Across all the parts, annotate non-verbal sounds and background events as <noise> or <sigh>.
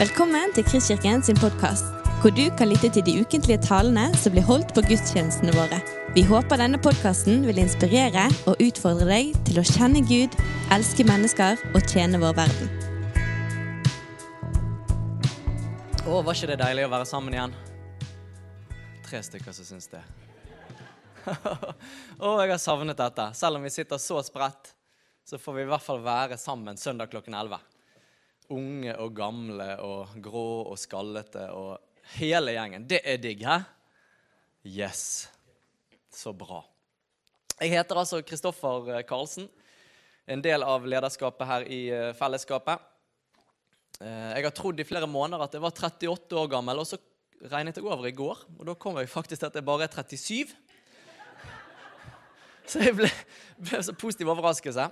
Velkommen til Kristkirken sin podkast, hvor du kan lytte til de ukentlige talene som blir holdt på gudstjenestene våre. Vi håper denne podkasten vil inspirere og utfordre deg til å kjenne Gud, elske mennesker og tjene vår verden. Å, var ikke det deilig å være sammen igjen? Tre stykker som syns det. <laughs> Å, jeg har savnet dette. Selv om vi sitter så spredt, så får vi i hvert fall være sammen søndag klokken 11. Unge og gamle og grå og skallete og hele gjengen. Det er digg, hæ? Yes. Så bra. Jeg heter altså Kristoffer Karlsen. En del av lederskapet her i eh, fellesskapet. Eh, Jeg har trodd i flere måneder at jeg var 38 år gammel, og så regnet jeg over i går. Og da kom jeg faktisk til at jeg bare er 37. <laughs> Så jeg ble, ble så positiv overraskelse.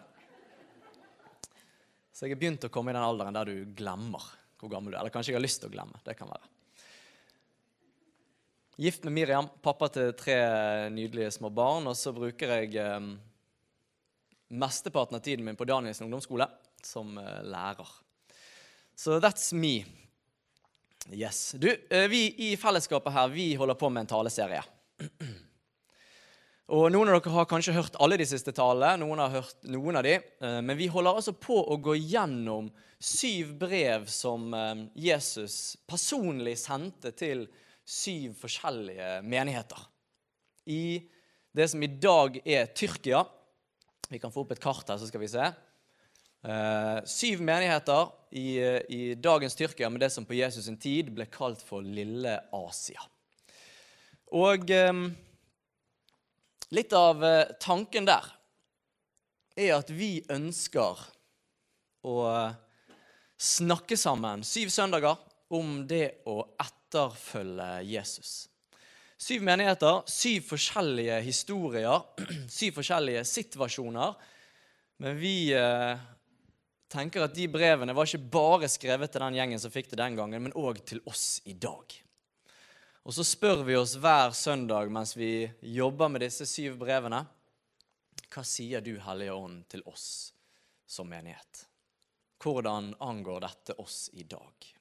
Så jeg har begynt å komme i den alderen der du glemmer hvor gammel du er. Eller kanskje jeg har lyst til å glemme. Det kan være. Gift med Miriam, pappa til tre nydelige små barn. Og så bruker jeg eh, mesteparten av tiden min på Danielsen ungdomsskole som eh, lærer. Så that's me. Yes. Du, eh, vi i fellesskapet her, vi holder på med en taleserie. Og Noen av dere har kanskje hørt alle de siste talene, noen har hørt noen av de, eh, men vi holder altså på å gå gjennom syv brev som eh, Jesus personlig sendte til syv forskjellige menigheter. I det som i dag er Tyrkia. Vi kan få opp et kart her, så skal vi se. Eh, syv menigheter i, i dagens Tyrkia med det som på Jesus' sin tid ble kalt for Lille Asia. Og Litt av eh, tanken der er at vi ønsker å snakke sammen syv søndager om det å etterfølge Jesus. Syv menigheter, syv forskjellige historier, <clears throat> syv forskjellige situasjoner. Men vi eh, tenker at de brevene var ikke bare skrevet til den gjengen som fikk det den gangen, men òg til oss i dag. Og så spør vi oss hver søndag mens vi jobber med disse syv brevene, hva sier du, Hellige Ånd, til oss som menighet? Hvordan angår dette oss i dag?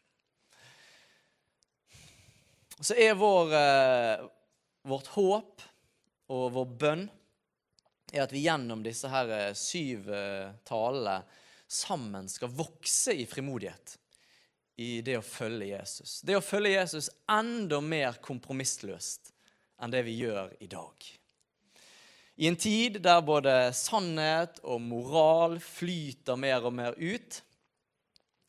Så er vår, eh, vårt håp og vår bønn er at vi gjennom disse her eh, syv eh, talene sammen skal vokse i frimodighet i det å følge Jesus. Det å følge Jesus enda mer kompromissløst enn det vi gjør i dag. I en tid der både sannhet og moral flyter mer og mer ut,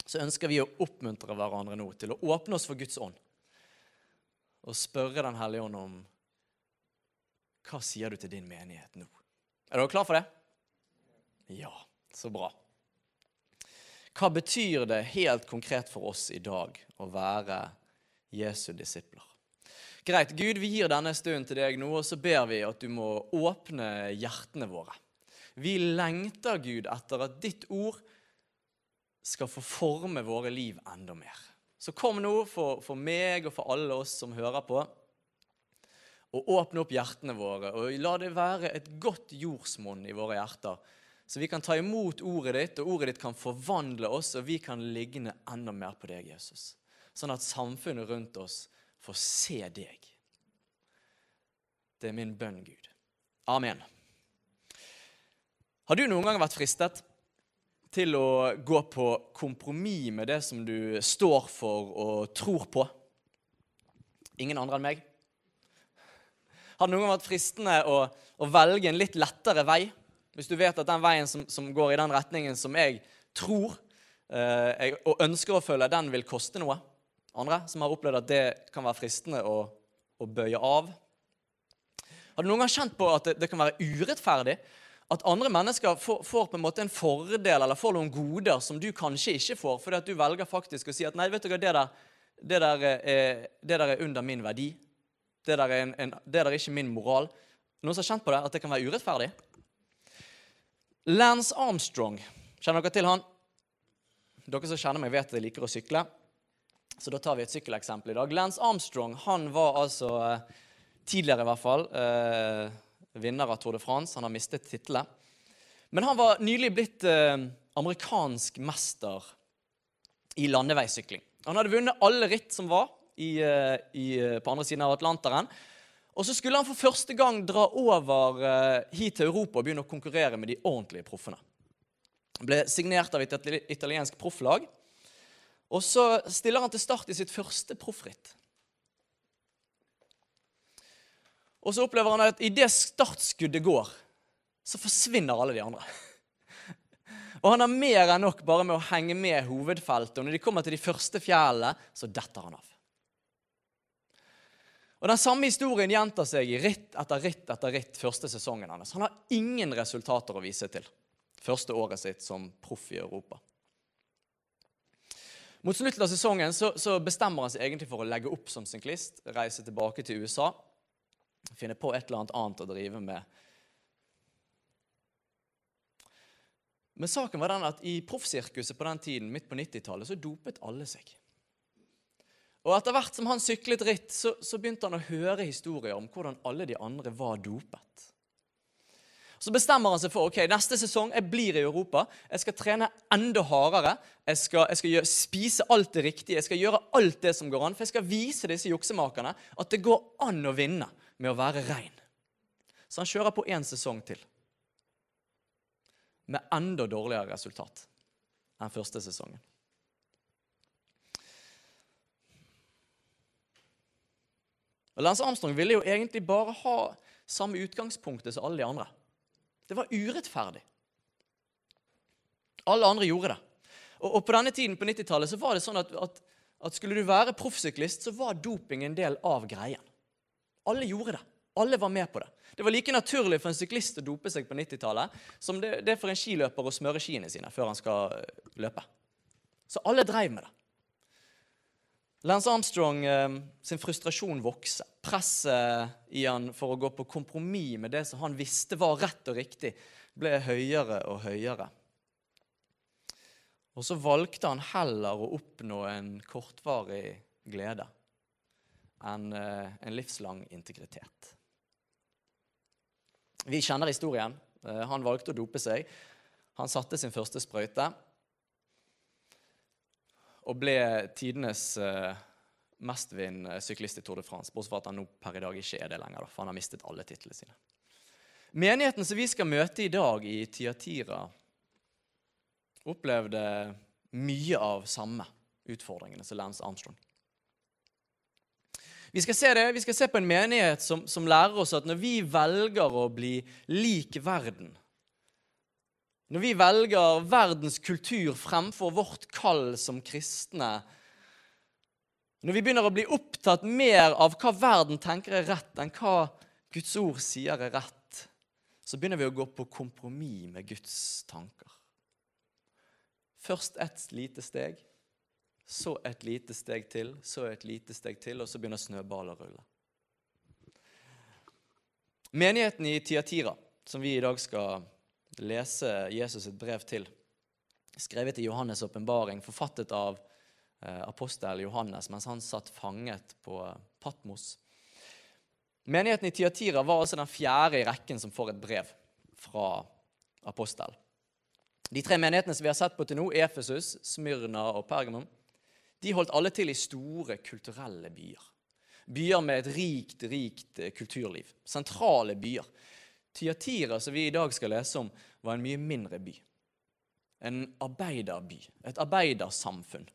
så ønsker vi å oppmuntre hverandre nå til å åpne oss for Guds ånd og spørre Den hellige ånd om hva sier du til din menighet nå? Er dere klar for det? Ja, så bra. Hva betyr det helt konkret for oss i dag å være Jesu disipler? Greit, Gud, vi gir denne stunden til deg nå, og så ber vi at du må åpne hjertene våre. Vi lengter, Gud, etter at ditt ord skal få forme våre liv enda mer. Så kom nå for, for meg og for alle oss som hører på, og åpne opp hjertene våre. Og la det være et godt jordsmonn i våre hjerter så vi kan ta imot ordet ditt, og ordet ditt kan forvandle oss, og vi kan ligne enda mer på deg, Jesus. Sånn at samfunnet rundt oss får se deg. Det er min bønn, Gud. Amen. Har du noen gang vært fristet til å gå på kompromiss med det som du står for og tror på? Ingen andre enn meg? Har det noen gang vært fristende å, å velge en litt lettere vei? Hvis du vet at den veien som, som går i den retningen som jeg tror eh, jeg, og ønsker å følge, den vil koste noe. Andre som har opplevd at det kan være fristende å, å bøye av. Har du noen gang kjent på at det, det kan være urettferdig? At andre mennesker får, får, på en måte en fordel eller får noen goder som du kanskje ikke får, fordi at du velger faktisk å si at nei, vet du hva, det der, det der, er, det der er, under min verdi. Det der, er en, en, det der er ikke min moral. Noen som har kjent på det, at det kan være urettferdig? Lance Armstrong, kjenner dere til han? Dere som kjenner meg, vet at jeg liker å sykle. Så da tar vi et sykkeleksempel i dag. Lance Armstrong han var altså eh, tidligere i hvert fall eh, vinner av Tour de France. Han har mistet tittelen. Men han var nylig blitt eh, amerikansk mester i landeveissykling. Han hadde vunnet alle ritt som var i, eh, i, eh, på andre siden av Atlanteren. Og så skulle han for første gang dra over eh, hit til Europa og begynne å konkurrere med de ordentlige proffene. Han ble signert av et italiensk profflag. Og så stiller han til start i sitt første proffritt. Og så opplever han at idet startskuddet går, så forsvinner alle de andre. <laughs> Og han har mer enn nok bare med å henge med hovedfeltet. Og når de kommer til de første fjellene, så detter han av. Og Den samme historien gjentar seg i ritt etter ritt etter ritt første sesongen hans. Han har ingen resultater å vise til første året sitt som proff i Europa. Mot slutten av sesongen så, så, bestemmer han seg egentlig for å legge opp som syklist, reise tilbake til USA, finne på et eller annet annet å drive med. Men saken var den at i proffsirkuset på den tiden, midt på 90-tallet, så dopet alle seg. Og Etter hvert som han syklet ritt, så, så begynte han å høre historier om hvordan alle de andre var dopet. Så bestemmer han seg for ok, neste sesong jeg blir i Europa. Jeg skal trene enda hardere. Jeg skal, jeg skal gjøre, spise alt det riktige. Jeg skal gjøre alt det som går an. For jeg skal vise disse juksemakerne at det går an å vinne med å være rein. Så han kjører på én sesong til. Med enda dårligere resultat enn første sesongen. Og Lance Armstrong ville jo egentlig bare ha samme utgangspunktet som alle de andre. Det var urettferdig. Alle andre gjorde det. Og, og på denne tiden på 90-tallet så var det sånn at, at, at skulle du være proffsyklist, så var doping en del av greien. Alle gjorde det. Alle var med på det. Det var like naturlig for en syklist å dope seg på 90-tallet som det, det er for en skiløper å smøre skiene sine før han skal løpe. Så alle dreiv med det. Lance Armstrong eh, sin frustrasjon vokser. Presset i han for å gå på kompromiss med det som han visste var rett og riktig, ble høyere og høyere. Og så valgte han heller å oppnå en kortvarig glede enn eh, en livslang integritet. Vi kjenner historien. Eh, han valgte å dope seg. Han satte sin første sprøyte og ble tidenes uh, mestvinnende syklist i Tour de France. Bortsett fra at han nå per i dag ikke er det lenger, for han har mistet alle titlene sine. Menigheten som vi skal møte i dag i Tiatira, opplevde mye av samme utfordringene som Lance Armstrong. Vi skal se det, vi skal se på en menighet som, som lærer oss at når vi velger å bli lik verden, når vi velger verdens kultur fremfor vårt kall som kristne, når vi begynner å bli opptatt mer av hva verden tenker er rett, enn hva Guds ord sier er rett, så begynner vi å gå på kompromiss med Guds tanker. Først et lite steg, så et lite steg til, så et lite steg til, og så begynner snøballen å rulle. Menigheten i Tiatira, som vi i dag skal lese Jesus et brev til, skrevet i Johannes' åpenbaring, forfattet av eh, apostel Johannes mens han satt fanget på Patmos. Menigheten i Tiatira var altså den fjerde i rekken som får et brev fra apostel. De tre menighetene som vi har sett på til nå, Efesus, Smyrna og Pergamon, de holdt alle til i store kulturelle byer. Byer med et rikt, rikt eh, kulturliv. Sentrale byer. Tiatira, som vi i dag skal lese om, var en mye mindre by. En arbeiderby. Et arbeidersamfunn.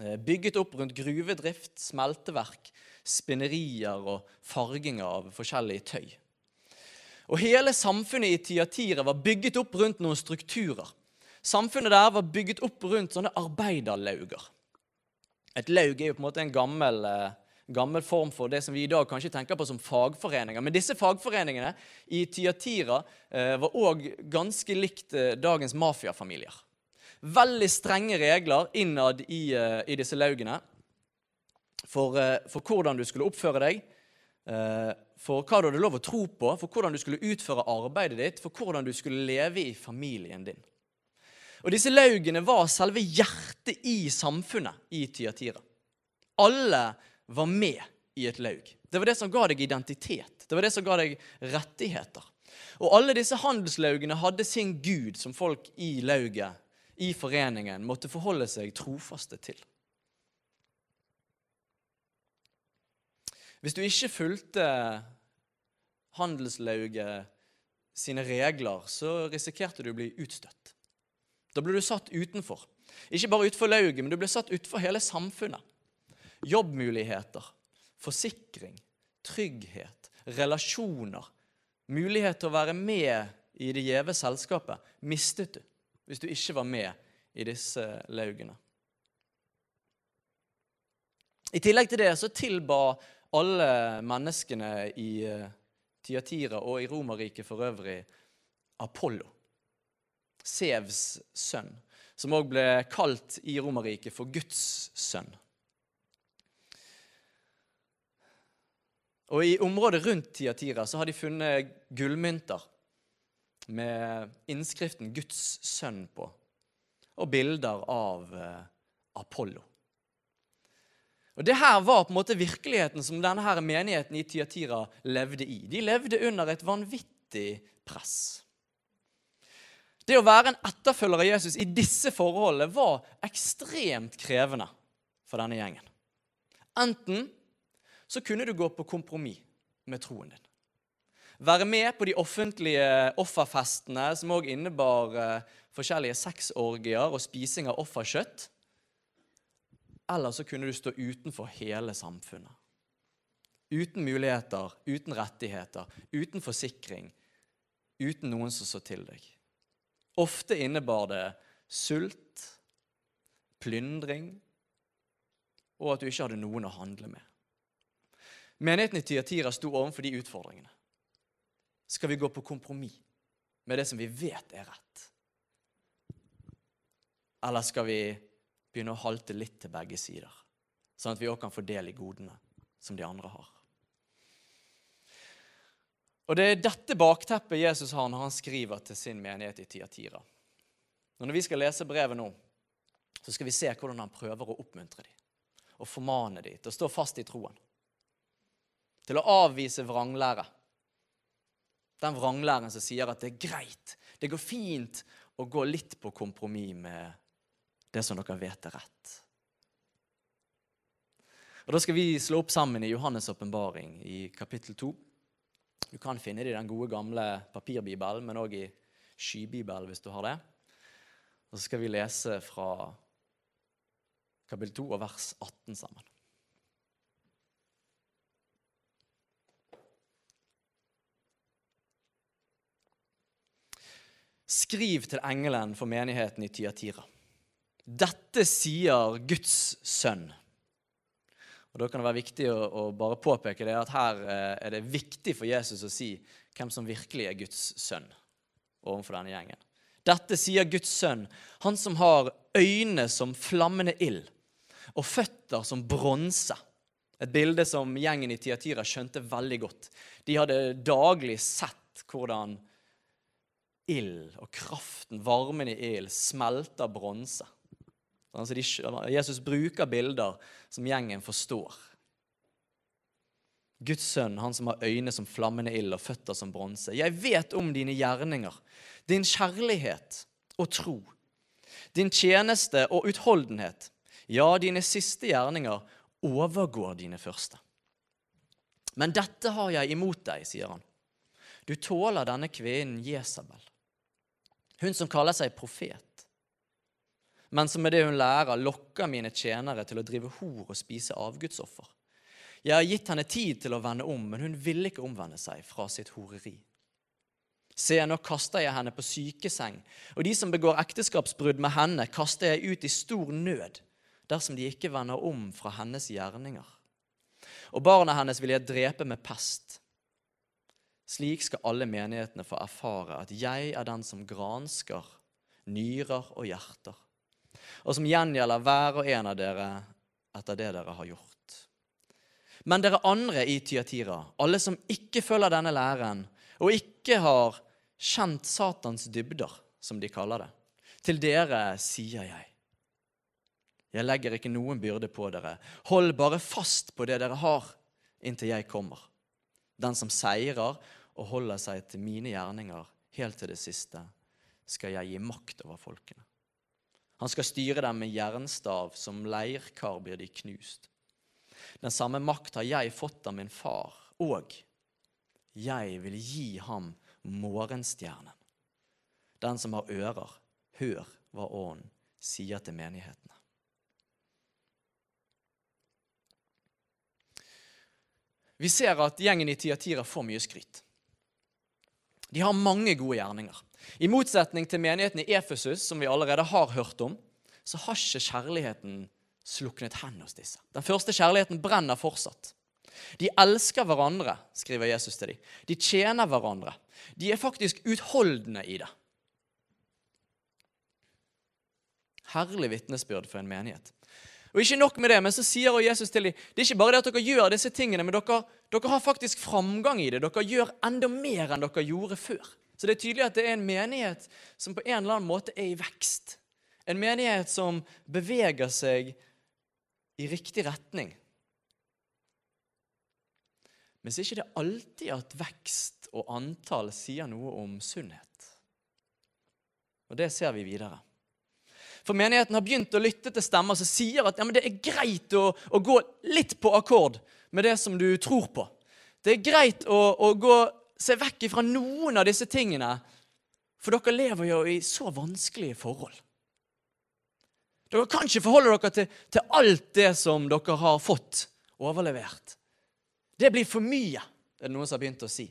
Eh, bygget opp rundt gruvedrift, smelteverk, spinnerier og farginger av forskjellige tøy. Og Hele samfunnet i Tiatira var bygget opp rundt noen strukturer. Samfunnet der var bygget opp rundt sånne arbeiderlauger. Et laug er jo på en måte en gammel eh, gammel form for det som vi i dag kanskje tenker på som fagforeninger. Men disse fagforeningene i Tyatira eh, var òg ganske likt eh, dagens mafiafamilier. Veldig strenge regler innad i, eh, i disse laugene for, for, hvordan du skulle oppføre deg, for hva du hadde lov å tro på, for hvordan du skulle utføre arbeidet ditt, for hvordan du skulle leve i familien din. Og Disse laugene var selve hjertet i samfunnet i Tyatira. Alle var med i et laug. Det var det som ga deg identitet. Det var det som ga deg rettigheter. Og alle disse handelslaugene hadde sin gud som folk i lauget, i foreningen, måtte forholde seg trofaste til. Hvis du ikke fulgte handelslauget sine regler, så risikerte du å bli utstøtt. Da ble du satt utenfor. Ikke bare utenfor lauget, men du ble satt utenfor hele samfunnet. Jobbmuligheter, forsikring, trygghet, relasjoner, mulighet til å være med i det gjeve selskapet mistet du hvis du ikke var med i disse laugene. I tillegg til det så tilba alle menneskene i eh, Tiatira og i Romerriket for øvrig Apollo, Sevs sønn, som òg ble kalt i Romerriket for Guds sønn. Og I området rundt Tiatira så har de funnet gullmynter med innskriften 'Guds sønn' på, og bilder av eh, Apollo. Og Det her var på en måte virkeligheten som denne her menigheten i Tiatira levde i. De levde under et vanvittig press. Det å være en etterfølger av Jesus i disse forholdene var ekstremt krevende for denne gjengen. Enten så kunne du gå på kompromiss med troen din. Være med på de offentlige offerfestene, som òg innebar eh, forskjellige sexorgier og spising av offerkjøtt. Eller så kunne du stå utenfor hele samfunnet. Uten muligheter, uten rettigheter, uten forsikring, uten noen som så til deg. Ofte innebar det sult, plyndring og at du ikke hadde noen å handle med. Menigheten i Tyatira sto overfor de utfordringene. Skal vi gå på kompromiss med det som vi vet er rett? Eller skal vi begynne å halte litt til begge sider, sånn at vi òg kan få del i godene som de andre har. Og Det er dette bakteppet Jesus har når han skriver til sin menighet i Tiatira. Når vi skal lese brevet nå, så skal vi se hvordan han prøver å oppmuntre dem og formane dem til å stå fast i troen. Til å avvise vranglære. Den vranglæren som sier at det er greit, det går fint å gå litt på kompromiss med det som dere vet er rett. Og Da skal vi slå opp sammen i Johannes' åpenbaring i kapittel 2. Du kan finne det i den gode, gamle papirbibelen, men òg i skybibelen hvis du har det. Og så skal vi lese fra kapittel 2 og vers 18 sammen. Skriv til engelen for menigheten i Tyatira. Dette sier Guds sønn. Og Da kan det være viktig å, å bare påpeke det at her eh, er det viktig for Jesus å si hvem som virkelig er Guds sønn overfor denne gjengen. Dette sier Guds sønn, han som har øyne som flammende ild og føtter som bronse. Et bilde som gjengen i Tiatira skjønte veldig godt. De hadde daglig sett hvordan ild og kraften, varmen i ild, smelter bronse. Altså Jesus bruker bilder som gjengen forstår. Guds sønn, han som har øyne som flammende ild og føtter som bronse. Jeg vet om dine gjerninger, din kjærlighet og tro, din tjeneste og utholdenhet. Ja, dine siste gjerninger overgår dine første. Men dette har jeg imot deg, sier han. Du tåler denne kvinnen Jesabel, hun som kaller seg profet men som med det hun lærer, lokker mine tjenere til å drive hor og spise avgudsoffer. Jeg har gitt henne tid til å vende om, men hun ville ikke omvende seg fra sitt horeri. Se, nå kaster jeg henne på sykeseng, og de som begår ekteskapsbrudd med henne, kaster jeg ut i stor nød dersom de ikke vender om fra hennes gjerninger. Og barna hennes vil jeg drepe med pest. Slik skal alle menighetene få erfare at jeg er den som gransker nyrer og hjerter og som gjengjelder hver og en av dere etter det dere har gjort. Men dere andre i Tyatira, alle som ikke følger denne læren, og ikke har kjent Satans dybder, som de kaller det, til dere sier jeg. Jeg legger ikke noen byrde på dere. Hold bare fast på det dere har, inntil jeg kommer. Den som seirer og holder seg til mine gjerninger helt til det siste, skal jeg gi makt over folkene. Han skal styre dem med jernstav, som leirkar blir de knust. Den samme makt har jeg fått av min far, og jeg vil gi ham morgenstjernen. Den som har ører, hør hva Ånden sier til menighetene. Vi ser at gjengen i Tiatira får mye skryt. De har mange gode gjerninger. I motsetning til menigheten i Efesus, som vi allerede har hørt om, så har ikke kjærligheten sluknet hen hos disse. Den første kjærligheten brenner fortsatt. De elsker hverandre, skriver Jesus til dem. De tjener hverandre. De er faktisk utholdende i det. Herlig vitnesbyrd for en menighet. Og ikke nok med det, men så sier Jesus til dem det er ikke bare det at dere gjør disse tingene, men dere, dere har faktisk framgang i det. Dere gjør enda mer enn dere gjorde før. Så det er tydelig at det er en menighet som på en eller annen måte er i vekst. En menighet som beveger seg i riktig retning. Men så er ikke det alltid at vekst og antall sier noe om sunnhet. Og det ser vi videre. For menigheten har begynt å lytte til stemmer som sier at ja, det er greit å, å, gå litt på akkord med det som du tror på. Det er greit å, å gå, se vekk fra noen av disse tingene, for dere lever jo i så vanskelige forhold. Dere kan ikke forholde dere til, til alt det som dere har fått overlevert. Det blir for mye, er det noen som har begynt å si.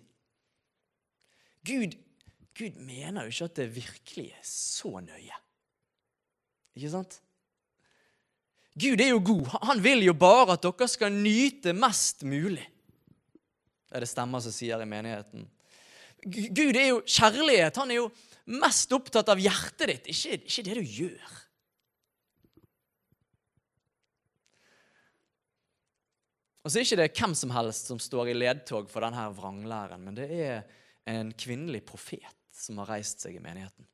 Gud, Gud mener jo ikke at det virkelig er så nøye. Ikke sant? Gud er jo god. Han vil jo bare at dere skal nyte mest mulig. Det er det stemmer som sier i menigheten. Gud er jo kjærlighet. Han er jo mest opptatt av hjertet ditt, ikke, ikke det du gjør. Og så er ikke det hvem som helst som står i ledtog for denne vranglæren, men det er en kvinnelig profet som har reist seg i menigheten.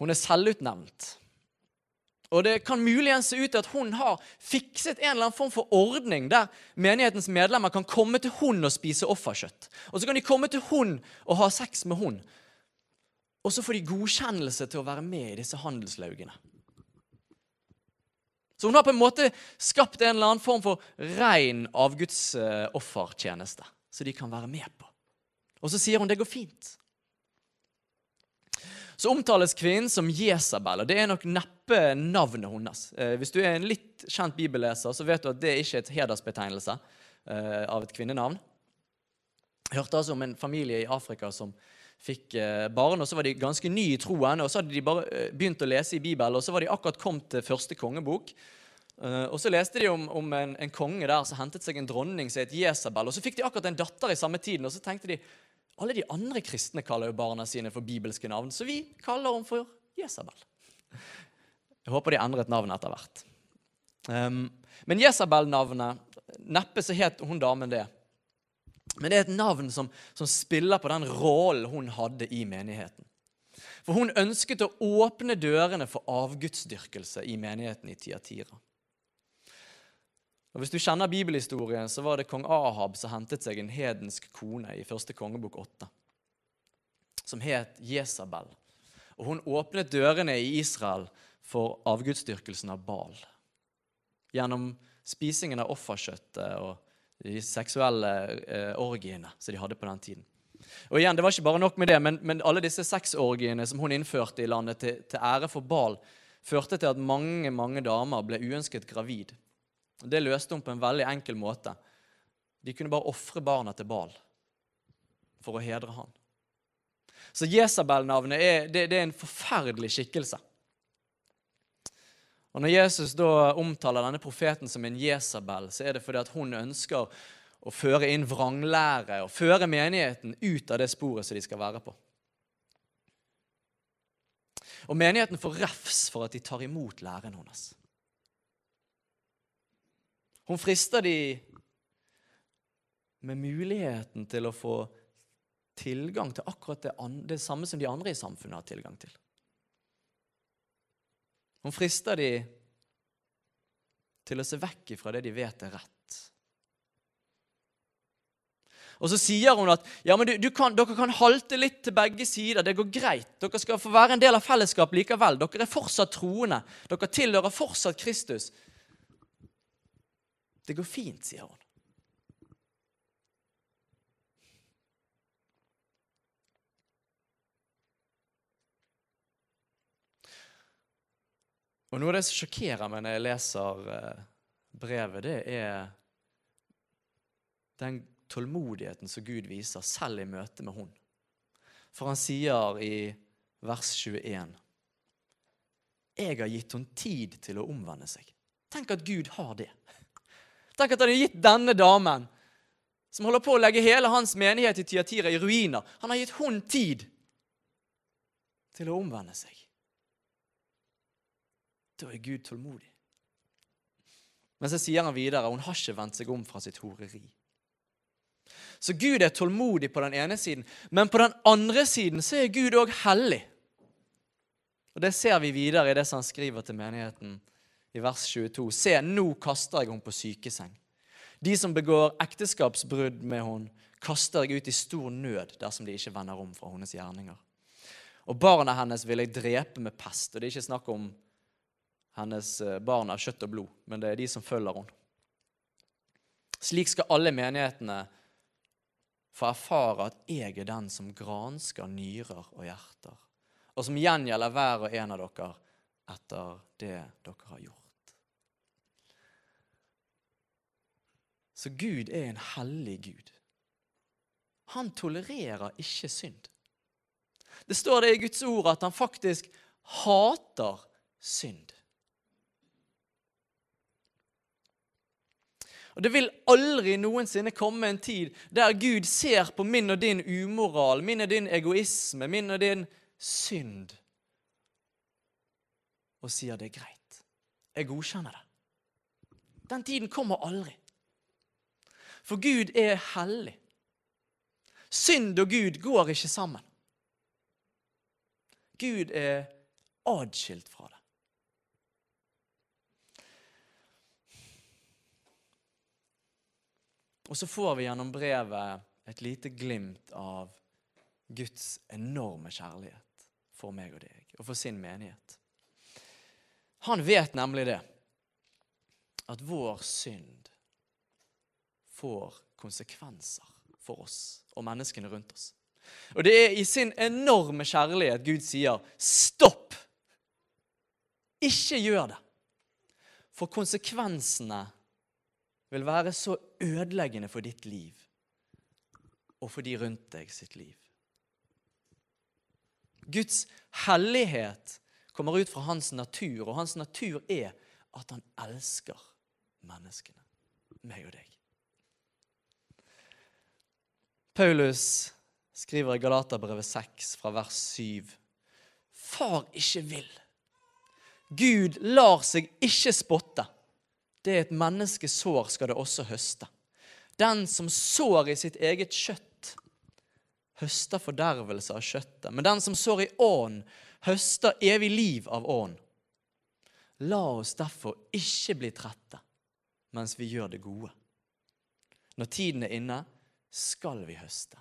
Hun er selvutnevnt. Og Det kan muligens se ut til at hun har fikset en eller annen form for ordning der menighetens medlemmer kan komme til hun og spise offerkjøtt. Og Så kan de komme til hun og ha sex med hun. Og så får de godkjennelse til å være med i disse handelslaugene. Så hun har på en måte skapt en eller annen form for rein avgudsoffertjeneste, så de kan være med på. Og så sier hun det går fint så omtales kvinnen som Jesabel. og Det er nok neppe navnet hennes. Eh, hvis du er en litt kjent bibelleser, så vet du at det ikke er et hedersbetegnelse eh, av et kvinnenavn. Jeg hørte altså om en familie i Afrika som fikk eh, barn, og så var de ganske nye i troen. og Så hadde de bare begynt å lese i Bibelen, og så var de akkurat kommet til første kongebok. Og Så leste de om, om en, en, konge der som hentet seg en dronning som het Jesabel. og Så fikk de akkurat en datter i samme tiden, og så tenkte de alle de andre kristne kaller jo barna sine for bibelske navn, så vi kaller henne for Jesabel. Jeg håper de endret navnet etter hvert. Um, men Jesabel-navnet Neppe så het hun damen det. Men det er et navn som, som spiller på den rollen hun hadde i menigheten. For hun ønsket å åpne dørene for avgudsdyrkelse i menigheten i Tiatira. Og Hvis du kjenner bibelhistorien, så var det kong Ahab som hentet seg en hedensk kone i første kongebok 8, som het Jesabel. Og Hun åpnet dørene i Israel for avgudsdyrkelsen av Baal. Gjennom spisingen av offerkjøttet og de seksuelle eh, orgiene som de hadde på den tiden. Og igjen, Det var ikke bare nok med det, men, men alle disse sexorgiene som hun innførte i landet til, til ære for Baal, førte til at mange mange damer ble uønsket gravid det løste hun på en veldig enkel måte. De kunne bare ofre barna til Bal for å hedre han. Så Jesabel-navnet er, det, det er en forferdelig skikkelse. Og Når Jesus da omtaler denne profeten som en Jesabel, så er det fordi at hun ønsker å føre inn vranglære og føre menigheten ut av det sporet som de skal være på. Og menigheten får refs for at de tar imot læren hennes. Hun frister de med muligheten til å få tilgang til akkurat det, det, samme som de andre i samfunnet har tilgang til. Hun frister de til å se vekk ifra det de vet er rett. Og så sier hun at ja, men du, du kan, dere kan halte litt til begge sider. Det går greit. Dere skal få være en del av fellesskapet likevel. Dere er fortsatt troende. Dere tilhører fortsatt Kristus. Det går fint, sier hun. Og Noe av det som sjokkerer meg når jeg leser eh, brevet, det er den tålmodigheten som Gud viser, selv i møte med hun. For han sier i vers 21 Jeg har gitt hun tid til å omvende seg. Tenk at Gud har det. Tenk at han har gitt denne damen, som holder på å legge hele hans menighet i Tiatira i ruiner, han har gitt hun tid til å omvende seg. Da er Gud tålmodig. Men så sier han videre hun har ikke vendt seg om fra sitt horeri. Så Gud er tålmodig på den ene siden, men på den andre siden så er Gud òg hellig. Og Det ser vi videre i det som han skriver til menigheten i vers 22. Se, nå kaster jeg henne på sykeseng. De som begår ekteskapsbrudd med henne, kaster jeg ut i stor nød dersom de ikke vender om fra hennes gjerninger. Og barna hennes vil jeg drepe med pest. Og det er ikke snakk om hennes eh, barn av kjøtt og blod, men det er de som følger henne. Slik skal alle menighetene få erfare at jeg er den som gransker nyrer og hjerter, og som gjengjelder hver og en av dere etter det dere har gjort. Så Gud er en hellig Gud. Han tolererer ikke synd. Det står det i Guds ord at han faktisk hater synd. Og Det vil aldri noensinne komme en tid der Gud ser på min og din umoral, min og din egoisme, min og din synd, og sier det er greit. Jeg godkjenner det. Den tiden kommer aldri. For Gud er hellig. Synd og Gud går ikke sammen. Gud er adskilt fra det. Og så får vi gjennom brevet et lite glimt av Guds enorme kjærlighet for meg og deg, og for sin menighet. Han vet nemlig det, at vår synd får konsekvenser for oss og menneskene rundt oss. Og det er i sin enorme kjærlighet Gud sier, 'Stopp! Ikke gjør det.' For konsekvensene vil være så ødeleggende for ditt liv og for de rundt deg sitt liv. Guds hellighet kommer ut fra hans natur, og hans natur er at han elsker menneskene, meg og deg. Paulus skriver i Galaterbrevet 6 fra vers 7.: Far ikke vil. Gud lar seg ikke spotte. Det et menneske sår, skal det også høste. Den som sår i sitt eget kjøtt, høster fordervelse av kjøttet. Men den som sår i ånd, høster evig liv av ånd. La oss derfor ikke bli trette mens vi gjør det gode. Når tiden er inne, skal vi høste,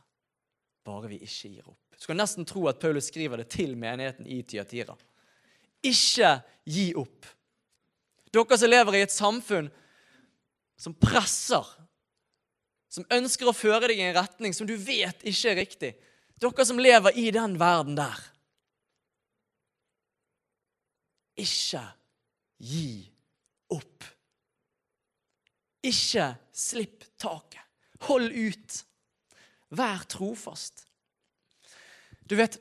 bare vi ikke gir opp. Du skal nesten tro at Paulus skriver det til menigheten i Tyatira. Ikke gi opp. Dere som lever i et samfunn som presser, som ønsker å føre deg i en retning som du vet ikke er riktig. Dere som lever i den verden der. Ikke gi opp. Ikke slipp taket. Hold ut. Vær trofast. Du vet,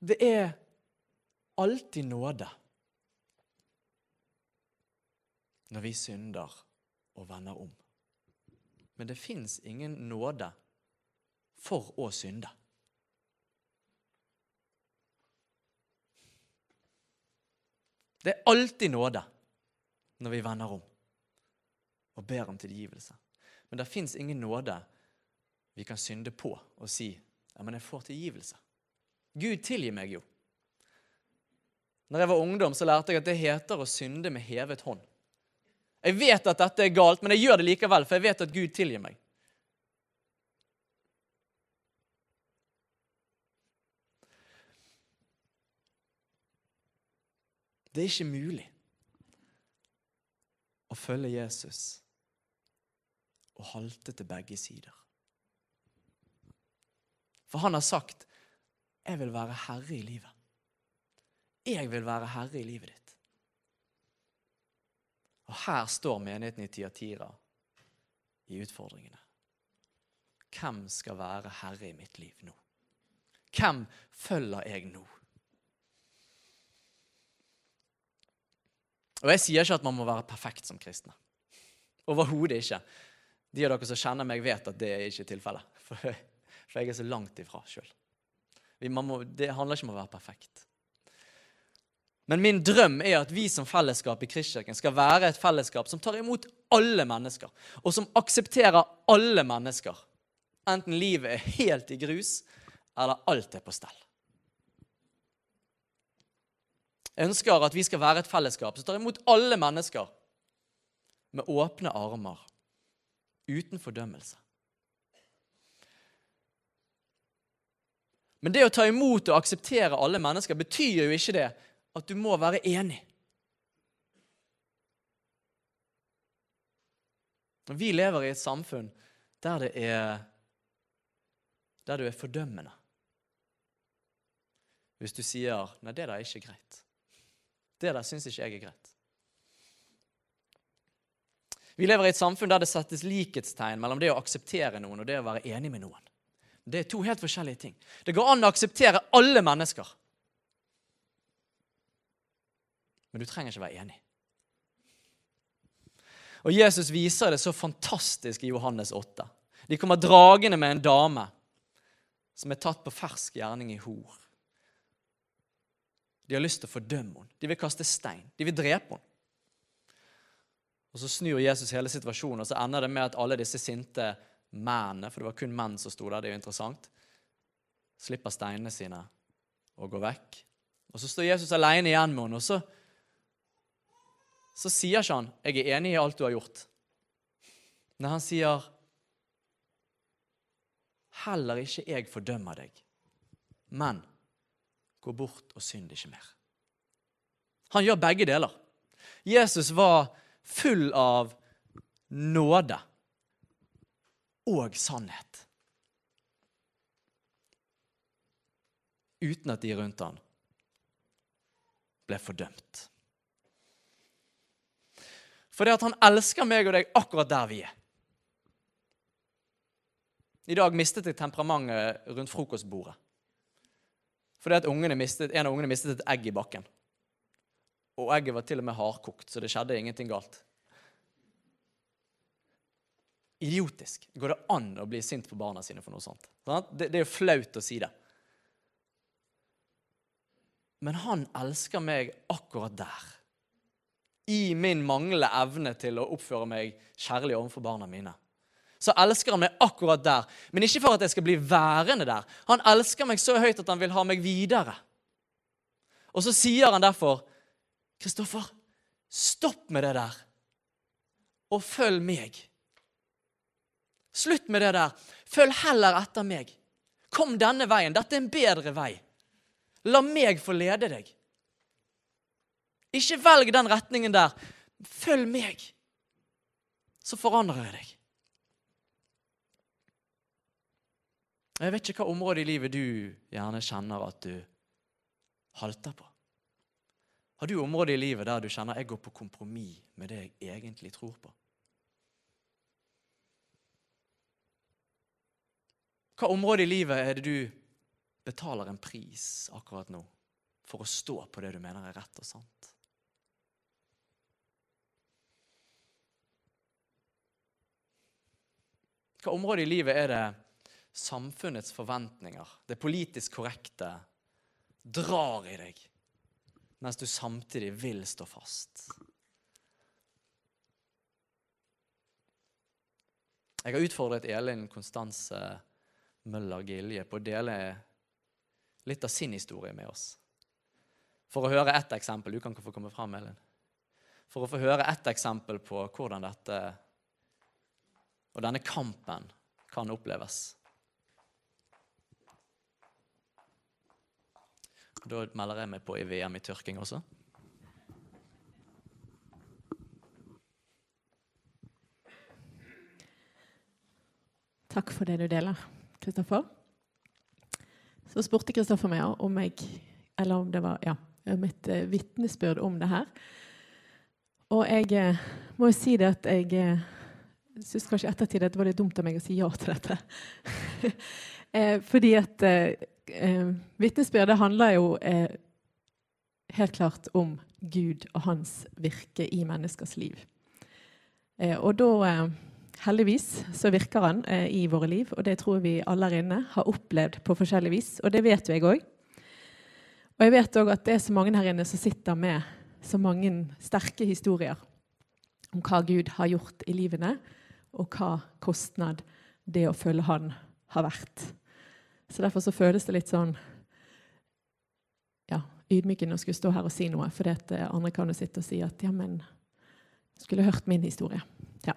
det er alltid nåde når vi synder og vender om. Men det fins ingen nåde for å synde. Det er alltid nåde når vi vender om og ber om tilgivelse. Men det fins ingen nåde vi kan synde på og si ja, men jeg får tilgivelse. Gud tilgir meg jo. Når jeg var ungdom, så lærte jeg at det heter å synde med hevet hånd. Jeg vet at dette er galt, men jeg gjør det likevel, for jeg vet at Gud tilgir meg. Det er ikke mulig å følge Jesus å halte til begge sider. For han har sagt 'Jeg vil være herre i livet'. Jeg vil være herre i livet ditt. Og her står menigheten i Tiatira i utfordringene. Hvem skal være herre i mitt liv nå? Hvem følger jeg nå? Og Jeg sier ikke at man må være perfekt som kristne. Overhodet ikke. De av dere som kjenner meg, vet at det er ikke tilfellet. <laughs> For, for jeg er så langt ifra sjøl. Det handler ikke om å være perfekt. Men min drøm er at vi som fellesskap i Kristkirken skal være et fellesskap som tar imot alle mennesker, og som aksepterer alle mennesker. Enten livet er helt i grus, eller alt er på stell. Jeg ønsker at vi skal være et fellesskap som tar imot alle mennesker med åpne armer, uten fordømmelse. Men det å ta imot og akseptere alle mennesker betyr jo ikke det at du må være enig. Vi lever i et samfunn der det er der du er fordømmende. Hvis du sier 'Nei, det der er ikke greit'. Det der syns ikke jeg er greit. Vi lever i et samfunn der det settes likhetstegn mellom det å akseptere noen og det å være enig med noen. Det er to helt forskjellige ting. Det går an å akseptere alle mennesker. Men du trenger ikke være enig. Og Jesus viser det så fantastisk i Johannes 8. De kommer dragende med en dame som er tatt på fersk gjerning i hor. De har lyst til å fordømme henne. De vil kaste stein. De vil drepe henne. Og Så snur Jesus hele situasjonen, og så ender det med at alle disse sinte mennene, for det var kun menn som sto der, det er jo interessant, slipper steinene sine og går vekk. Og Så står Jesus alene igjen med henne, og så så sier ikke han 'Jeg er enig i alt du har gjort'. Når han sier 'Heller ikke jeg fordømmer deg, men gå bort og synd ikke mer'. Han gjør begge deler. Jesus var full av nåde og sannhet. Uten at de rundt han ble fordømt. For det at han elsker meg og deg akkurat der vi er. I dag mistet jeg temperamentet rundt frokostbordet. Fordi at mistet, en av ungene mistet et egg i bakken. Og egget var til og med hardkokt, så det skjedde ingenting galt. Idiotisk. Går det an å bli sint på barna sine for noe sånt? Det, er jo flaut å si det. Men han elsker meg akkurat der i min manglende evne til å oppføre meg kjærlig overfor barna mine. Så elsker han meg akkurat der, men ikke for at jeg skal bli værende der. Han elsker meg så høyt at han vil ha meg videre. Og så sier han derfor, 'Kristoffer, stopp med det der, og følg meg.' Slutt med det der. Følg heller etter meg. Kom denne veien. Dette er en bedre vei. La meg få lede deg. Ikke velg den retningen der. Følg meg, så forandrer jeg deg. Jeg vet ikke hva område i livet du gjerne kjenner at du halter på. Har du områder i livet der du kjenner jeg går på kompromiss med det jeg egentlig tror på? Hva område i livet er det du betaler en pris akkurat nå for å stå på det du mener er rett og sant? Hva område i livet er det samfunnets forventninger, det politisk korrekte, drar i deg, mens du samtidig vil stå fast? Jeg har utfordret Elin Konstanse Møller Gilje på å dele litt av sin historie med oss. For å høre ett eksempel. Du kan ikke få komme fram, Elin. For å få høre ett eksempel på hvordan dette og denne kampen kan oppleves. Da melder jeg meg på i VM i tørking også. Takk for det du deler, Kristoffer. Så spurte Kristoffer meg om jeg Eller om det var ja, mitt uh, vitnesbyrd om det her. Og jeg uh, må jo si det at jeg uh, syns kanskje i ettertid at det var litt dumt av meg å si ja til dette. <laughs> eh, fordi at eh, vitnesbyrdet handler jo eh, helt klart om Gud og hans virke i menneskers liv. Eh, og da Heldigvis så virker han eh, i våre liv, og det tror vi alle her inne har opplevd på forskjellig vis. Og det vet jo jeg òg. Og jeg vet òg at det er så mange her inne som sitter med så mange sterke historier om hva Gud har gjort i livene, og hva kostnad det å følge Han har vært. Så Derfor så føles det litt sånn ja, ydmykende å skulle stå her og si noe, for det andre kan jo sitte og si at ja, men skulle hørt min historie. Ja.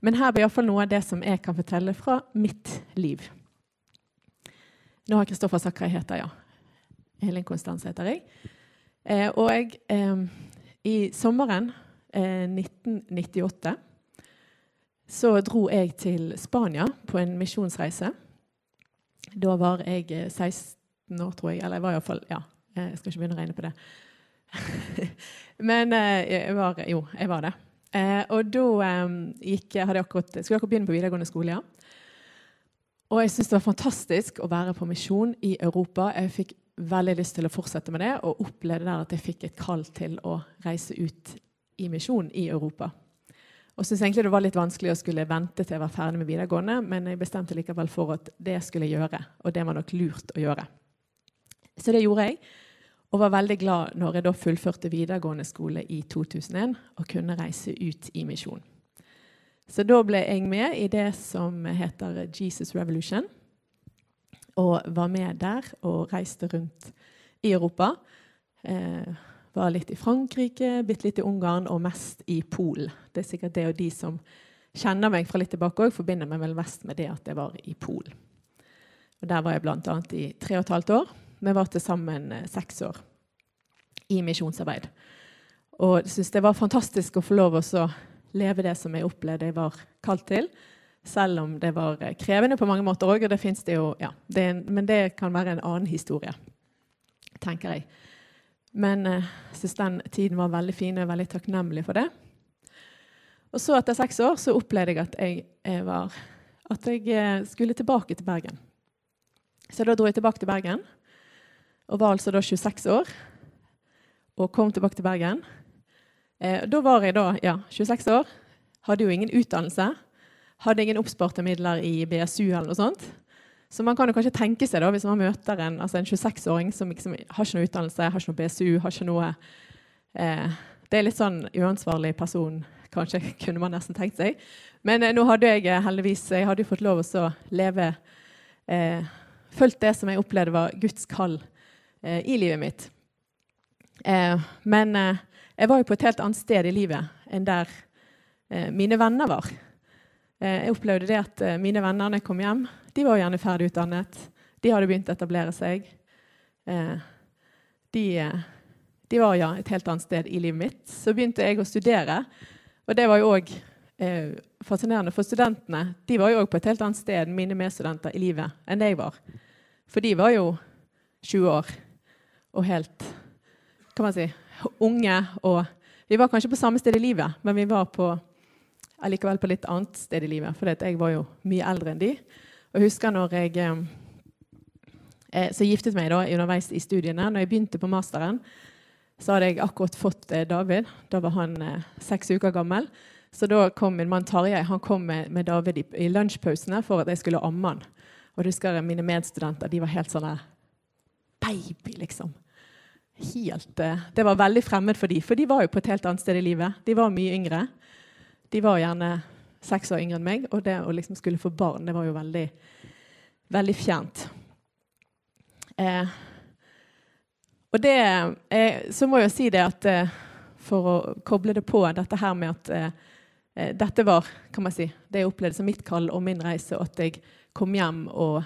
Men her blir iallfall noe av det som jeg kan fortelle fra mitt liv. Nå har Kristoffer sagt hva jeg heter, ja. Elin Konstanse heter jeg. Eh, og jeg, eh, i sommeren eh, 1998 så dro jeg til Spania på en misjonsreise. Da var jeg 16 eh, år, tror jeg. Eller jeg var iallfall Ja, jeg skal ikke begynne å regne på det. <laughs> Men eh, jeg var, jo, jeg var det. Eh, og da eh, gikk, hadde jeg akkurat, skulle jeg akkurat begynne på videregående skole. ja. Og jeg syntes det var fantastisk å være på misjon i Europa. Jeg fikk veldig lyst til å fortsette med det, og opplevde der at jeg fikk et kall til å reise ut i misjon i Europa. Og syntes egentlig det var litt vanskelig å skulle vente til jeg var ferdig med videregående, men jeg bestemte likevel for at det skulle jeg gjøre, og det var nok lurt å gjøre. Så det gjorde jeg. Og var veldig glad når jeg da fullførte videregående skole i 2001 og kunne reise ut i misjon. Så da ble jeg med i det som heter Jesus Revolution. Og var med der og reiste rundt i Europa. Eh, var litt i Frankrike, bitte litt i Ungarn og mest i Polen. Det er sikkert det og de som kjenner meg fra litt tilbake òg, forbinder meg vel mest med det at jeg var i Polen. Og Der var jeg bl.a. i tre og et halvt år. Vi var til sammen eh, seks år i misjonsarbeid. Og jeg syns det var fantastisk å få lov å leve det som jeg opplevde jeg var kalt til. Selv om det var eh, krevende på mange måter òg. Ja, men det kan være en annen historie, tenker jeg. Men jeg uh, syns den tiden var veldig fin, og er veldig takknemlig for det. Og så etter seks år så opplevde jeg at jeg, jeg, var, at jeg skulle tilbake til Bergen. Så da dro jeg tilbake til Bergen og var altså da 26 år og kom tilbake til Bergen. Eh, da var jeg da, ja, 26 år. Hadde jo ingen utdannelse. Hadde ingen oppsparte midler i BSU eller noe sånt. Så man kan jo kanskje tenke seg da, hvis man møter en, altså en 26-åring som liksom har ikke noe utdannelse, har ikke noe BSU, har ikke noe eh, Det er litt sånn uansvarlig person, kanskje, <laughs> kunne man nesten tenkt seg. Men eh, nå hadde jeg eh, heldigvis jeg hadde jo fått lov å leve eh, Fulgt det som jeg opplevde var Guds kall Eh, i livet mitt. Eh, men eh, jeg var jo på et helt annet sted i livet enn der mine venner var. jeg opplevde det at mine venner når jeg kom hjem, de var gjerne ferdig utdannet. De hadde begynt å etablere seg. de, de var ja, et helt annet sted i livet mitt. Så begynte jeg å studere, og det var jo òg eh, fascinerende. For studentene de var jo òg på et helt annet sted mine medstudenter i livet enn jeg var. For de var jo 20 år og helt kan man si, unge. Og vi var kanskje på samme sted i livet, men vi var på, allikevel på litt annet sted i livet. For jeg var jo mye eldre enn de. Og husker når jeg eh, eh, så giftet meg da, underveis i studiene. Når jeg begynte på masteren, så hadde jeg akkurat fått eh, David. Da var han seks uker gammel. Så da kom min mann Tarjei han kom med, David i, lunsjpausene for at jeg skulle amme han. Og jeg husker Mine medstudenter de var helt sånn Baby, liksom helt Det var veldig fremmed for dem, for de var jo på et helt annet sted i livet. De var mye yngre. De var gjerne seks år yngre enn meg, og det å liksom skulle få barn, det var jo veldig, veldig fjernt. Eh, og det eh, Så må jeg jo si det at eh, for å koble det på dette her med at eh, eh, dette var kan man si, det jeg opplevde som mitt kall og min reise, og at jeg kom hjem og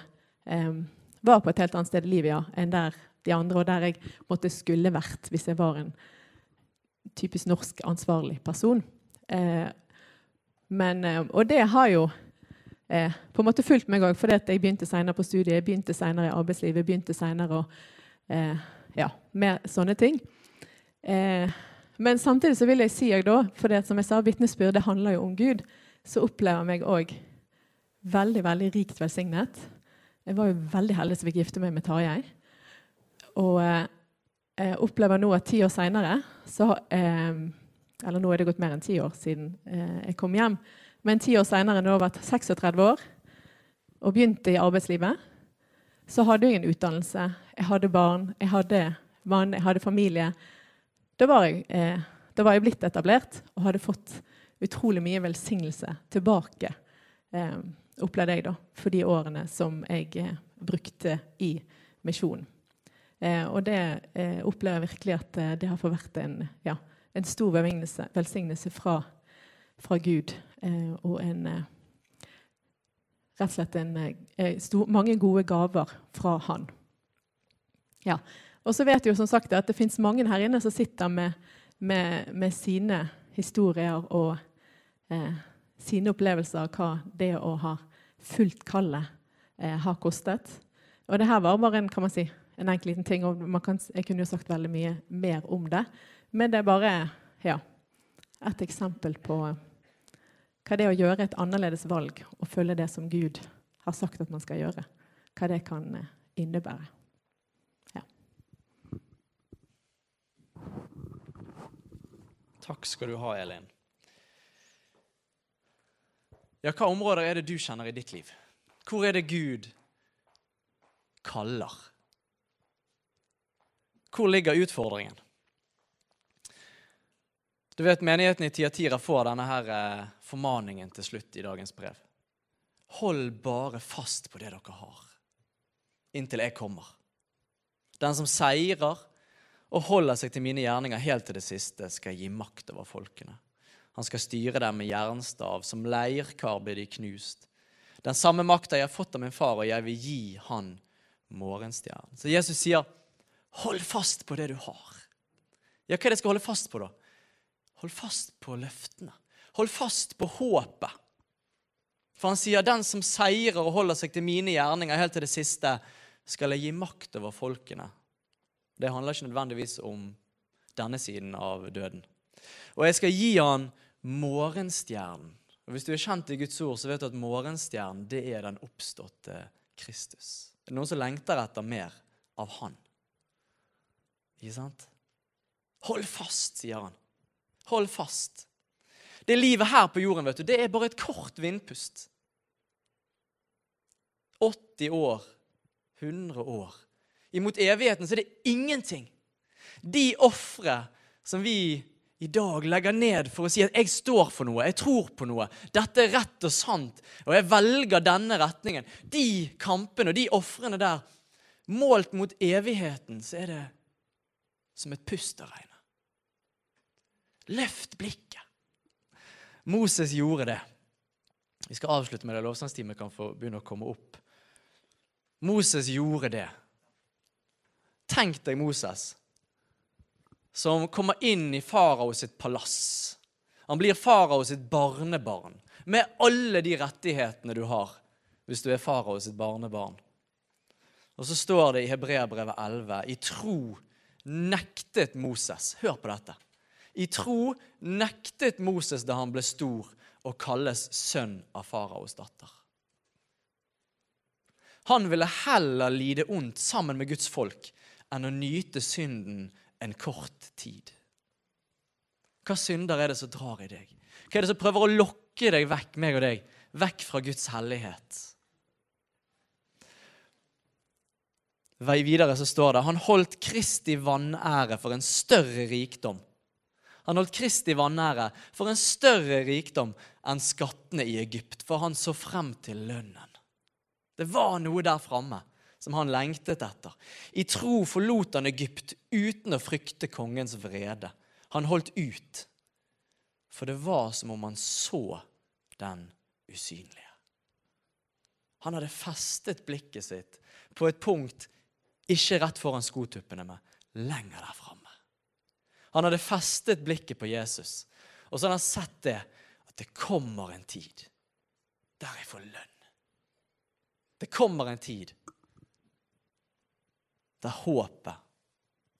var på et helt annet sted i livet ja, enn der de andre, og der jeg måtte skulle vært hvis jeg var en typisk norsk ansvarlig person. Eh, men, eh, og det har jo eh, på en måte fulgt meg òg, fordi jeg begynte senere på studiet, jeg begynte senere i arbeidslivet, jeg begynte senere eh, ja, med sånne ting. Eh, men samtidig så vil jeg si da, for det, som jeg sa, vitnesbyrd handler jo om Gud, så opplever jeg meg òg veldig veldig rikt velsignet. Jeg var jo veldig heldig som fikk gifte meg med Tarjei. Og eh, jeg opplever nå at ti år seinere eh, Eller nå er det gått mer enn ti år siden eh, jeg kom hjem. Men ti år seinere, når jeg var 36 år og begynte i arbeidslivet, så hadde jeg en utdannelse. Jeg hadde barn, jeg hadde mann, jeg hadde familie. Da var jeg, eh, da var jeg blitt etablert og hadde fått utrolig mye velsignelse tilbake, eh, opplevde jeg, da, for de årene som jeg eh, brukte i misjonen. Eh, og det eh, opplever jeg virkelig at det har fått vært en, ja, en stor velsignelse, fra, fra, Gud. Eh, og en Rett og slett en, stor, mange gode gaver fra Han. Ja. Og så vet jeg jo som sagt at det fins mange her inne som sitter med, med, med sine historier og eh, sine opplevelser av hva det å ha fulgt kallet eh, har kostet. Og det her var bare en, kan man si, en enkel liten ting. og kan, Jeg kunne jo sagt veldig mye mer om det. Men det er bare ja, et eksempel på hva det er å gjøre et annerledes valg og følge det som Gud har sagt at man skal gjøre. Hva det kan eh, innebære. Takk skal du ha, Elin. Ja, hva områder er det du kjenner i ditt liv? Hvor er det Gud kaller? Hvor ligger utfordringen? Du vet, Menigheten i Tiatira får denne her eh, formaningen til slutt i dagens brev. Hold bare fast på det dere har, inntil jeg kommer. Den som seirer, og holder seg til mine gjerninger helt til det siste, skal gi makt over folkene. Han skal styre dem med jernstav, som leirkar blir de knust. Den samme makta jeg har fått av min far, og jeg vil gi han morgenstjernen. Så Jesus sier, hold fast på det du har. Ja, hva er det jeg skal holde fast på, da? Hold fast på løftene. Hold fast på håpet. For han sier, den som seirer og holder seg til mine gjerninger helt til det siste, skal jeg gi makt over folkene. Det handler ikke nødvendigvis om denne siden av døden. Og jeg skal gi han morgenstjernen. Og Hvis du er kjent i Guds ord, så vet du at morgenstjernen det er den oppståtte Kristus. Det er noen som lengter etter mer av han. Ikke sant? Hold fast, sier han. Hold fast. Det livet her på jorden vet du, det er bare et kort vindpust. 80 år, 100 år imot evigheten, så er det ingenting. De ofre som vi i dag legger ned for å si at 'jeg står for noe, jeg tror på noe', 'dette er rett og sant', og 'jeg velger denne retningen', de kampene og de ofrene der, målt mot evigheten, så er det som et pust å regne. Løft blikket. Moses gjorde det. Vi skal avslutte med det. Lovsangsteamet kan få begynne å komme opp. Moses gjorde det. Tenk deg Moses, som kommer inn i farao sitt palass. Han blir farao sitt barnebarn, med alle de rettighetene du har hvis du er farao sitt barnebarn. Og så står det i Hebreabrevet 11.: I tro nektet Moses Hør på dette. I tro nektet Moses da han ble stor, å kalles sønn av faraos datter. Han ville heller lide ondt sammen med Guds folk enn å nyte synden en kort tid. Hva synder er det som drar i deg? Hva er det som prøver å lokke deg vekk, meg og deg, vekk fra Guds hellighet? Vei videre så står det han holdt Kristi vanære for en større rikdom. Han holdt Kristi vanære for en større rikdom enn skattene i Egypt, for han så frem til lønnen. Det var noe der framme som han lengtet etter. I tro forlot han Egypt uten å frykte kongens vrede. Han holdt ut, for det var som om han så den usynlige. Han hadde festet blikket sitt på et punkt ikke rett foran skotuppene, men lenger der framme. Han hadde festet blikket på Jesus, og så hadde han sett det, at det kommer en tid der jeg får lønn Det kommer en tid der håpet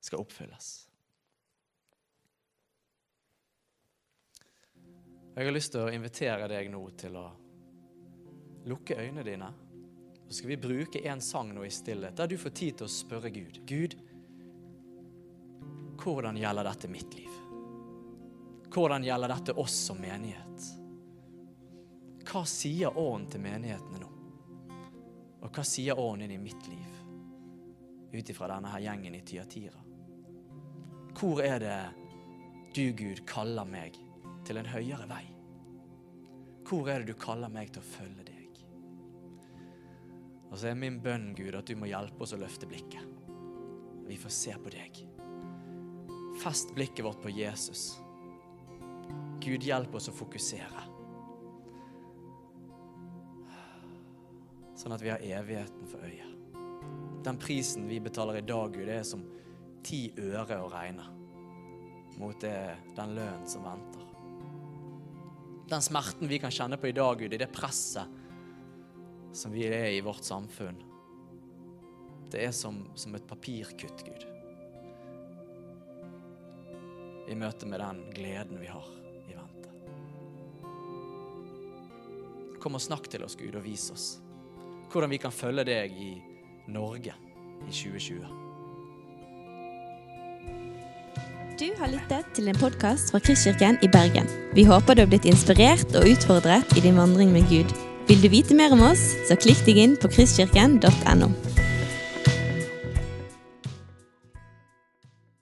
skal oppfylles. Jeg har lyst til å invitere deg nå til å lukke øynene dine. Så skal vi bruke en sang nå i stillhet, der du får tid til å spørre Gud. Gud, hvordan gjelder dette mitt liv? Hvordan gjelder dette oss som menighet? Hva sier ånden til menighetene nå? Og hva sier ånden i mitt liv? Ut ifra denne her gjengen i Tyatira. Hvor er det du, Gud, kaller meg til en høyere vei? Hvor er det du kaller meg til å følge deg? Og så er min bønn, Gud, at du må hjelpe oss å løfte blikket. Vi får se på deg. Fest blikket vårt på Jesus. Gud, hjelp oss å fokusere. Sånn at vi har evigheten for øyet. Den prisen vi betaler i dag, Gud, det er som ti øre å regne mot det, den lønnen som venter. Den smerten vi kan kjenne på i dag, Gud, i det presset som vi er i vårt samfunn. Det er som, som et papirkutt, Gud. I møte med den gleden vi har i vente. Kom og snakk til oss, Gud, og vis oss hvordan vi kan følge deg i Norge i 2020. Du har lyttet til en podkast fra Kristkirken i Bergen. Vi håper du har blitt inspirert og utfordret i din vandring med Gud. Vil du vite mer om oss, så klikk deg inn på kristkirken.no.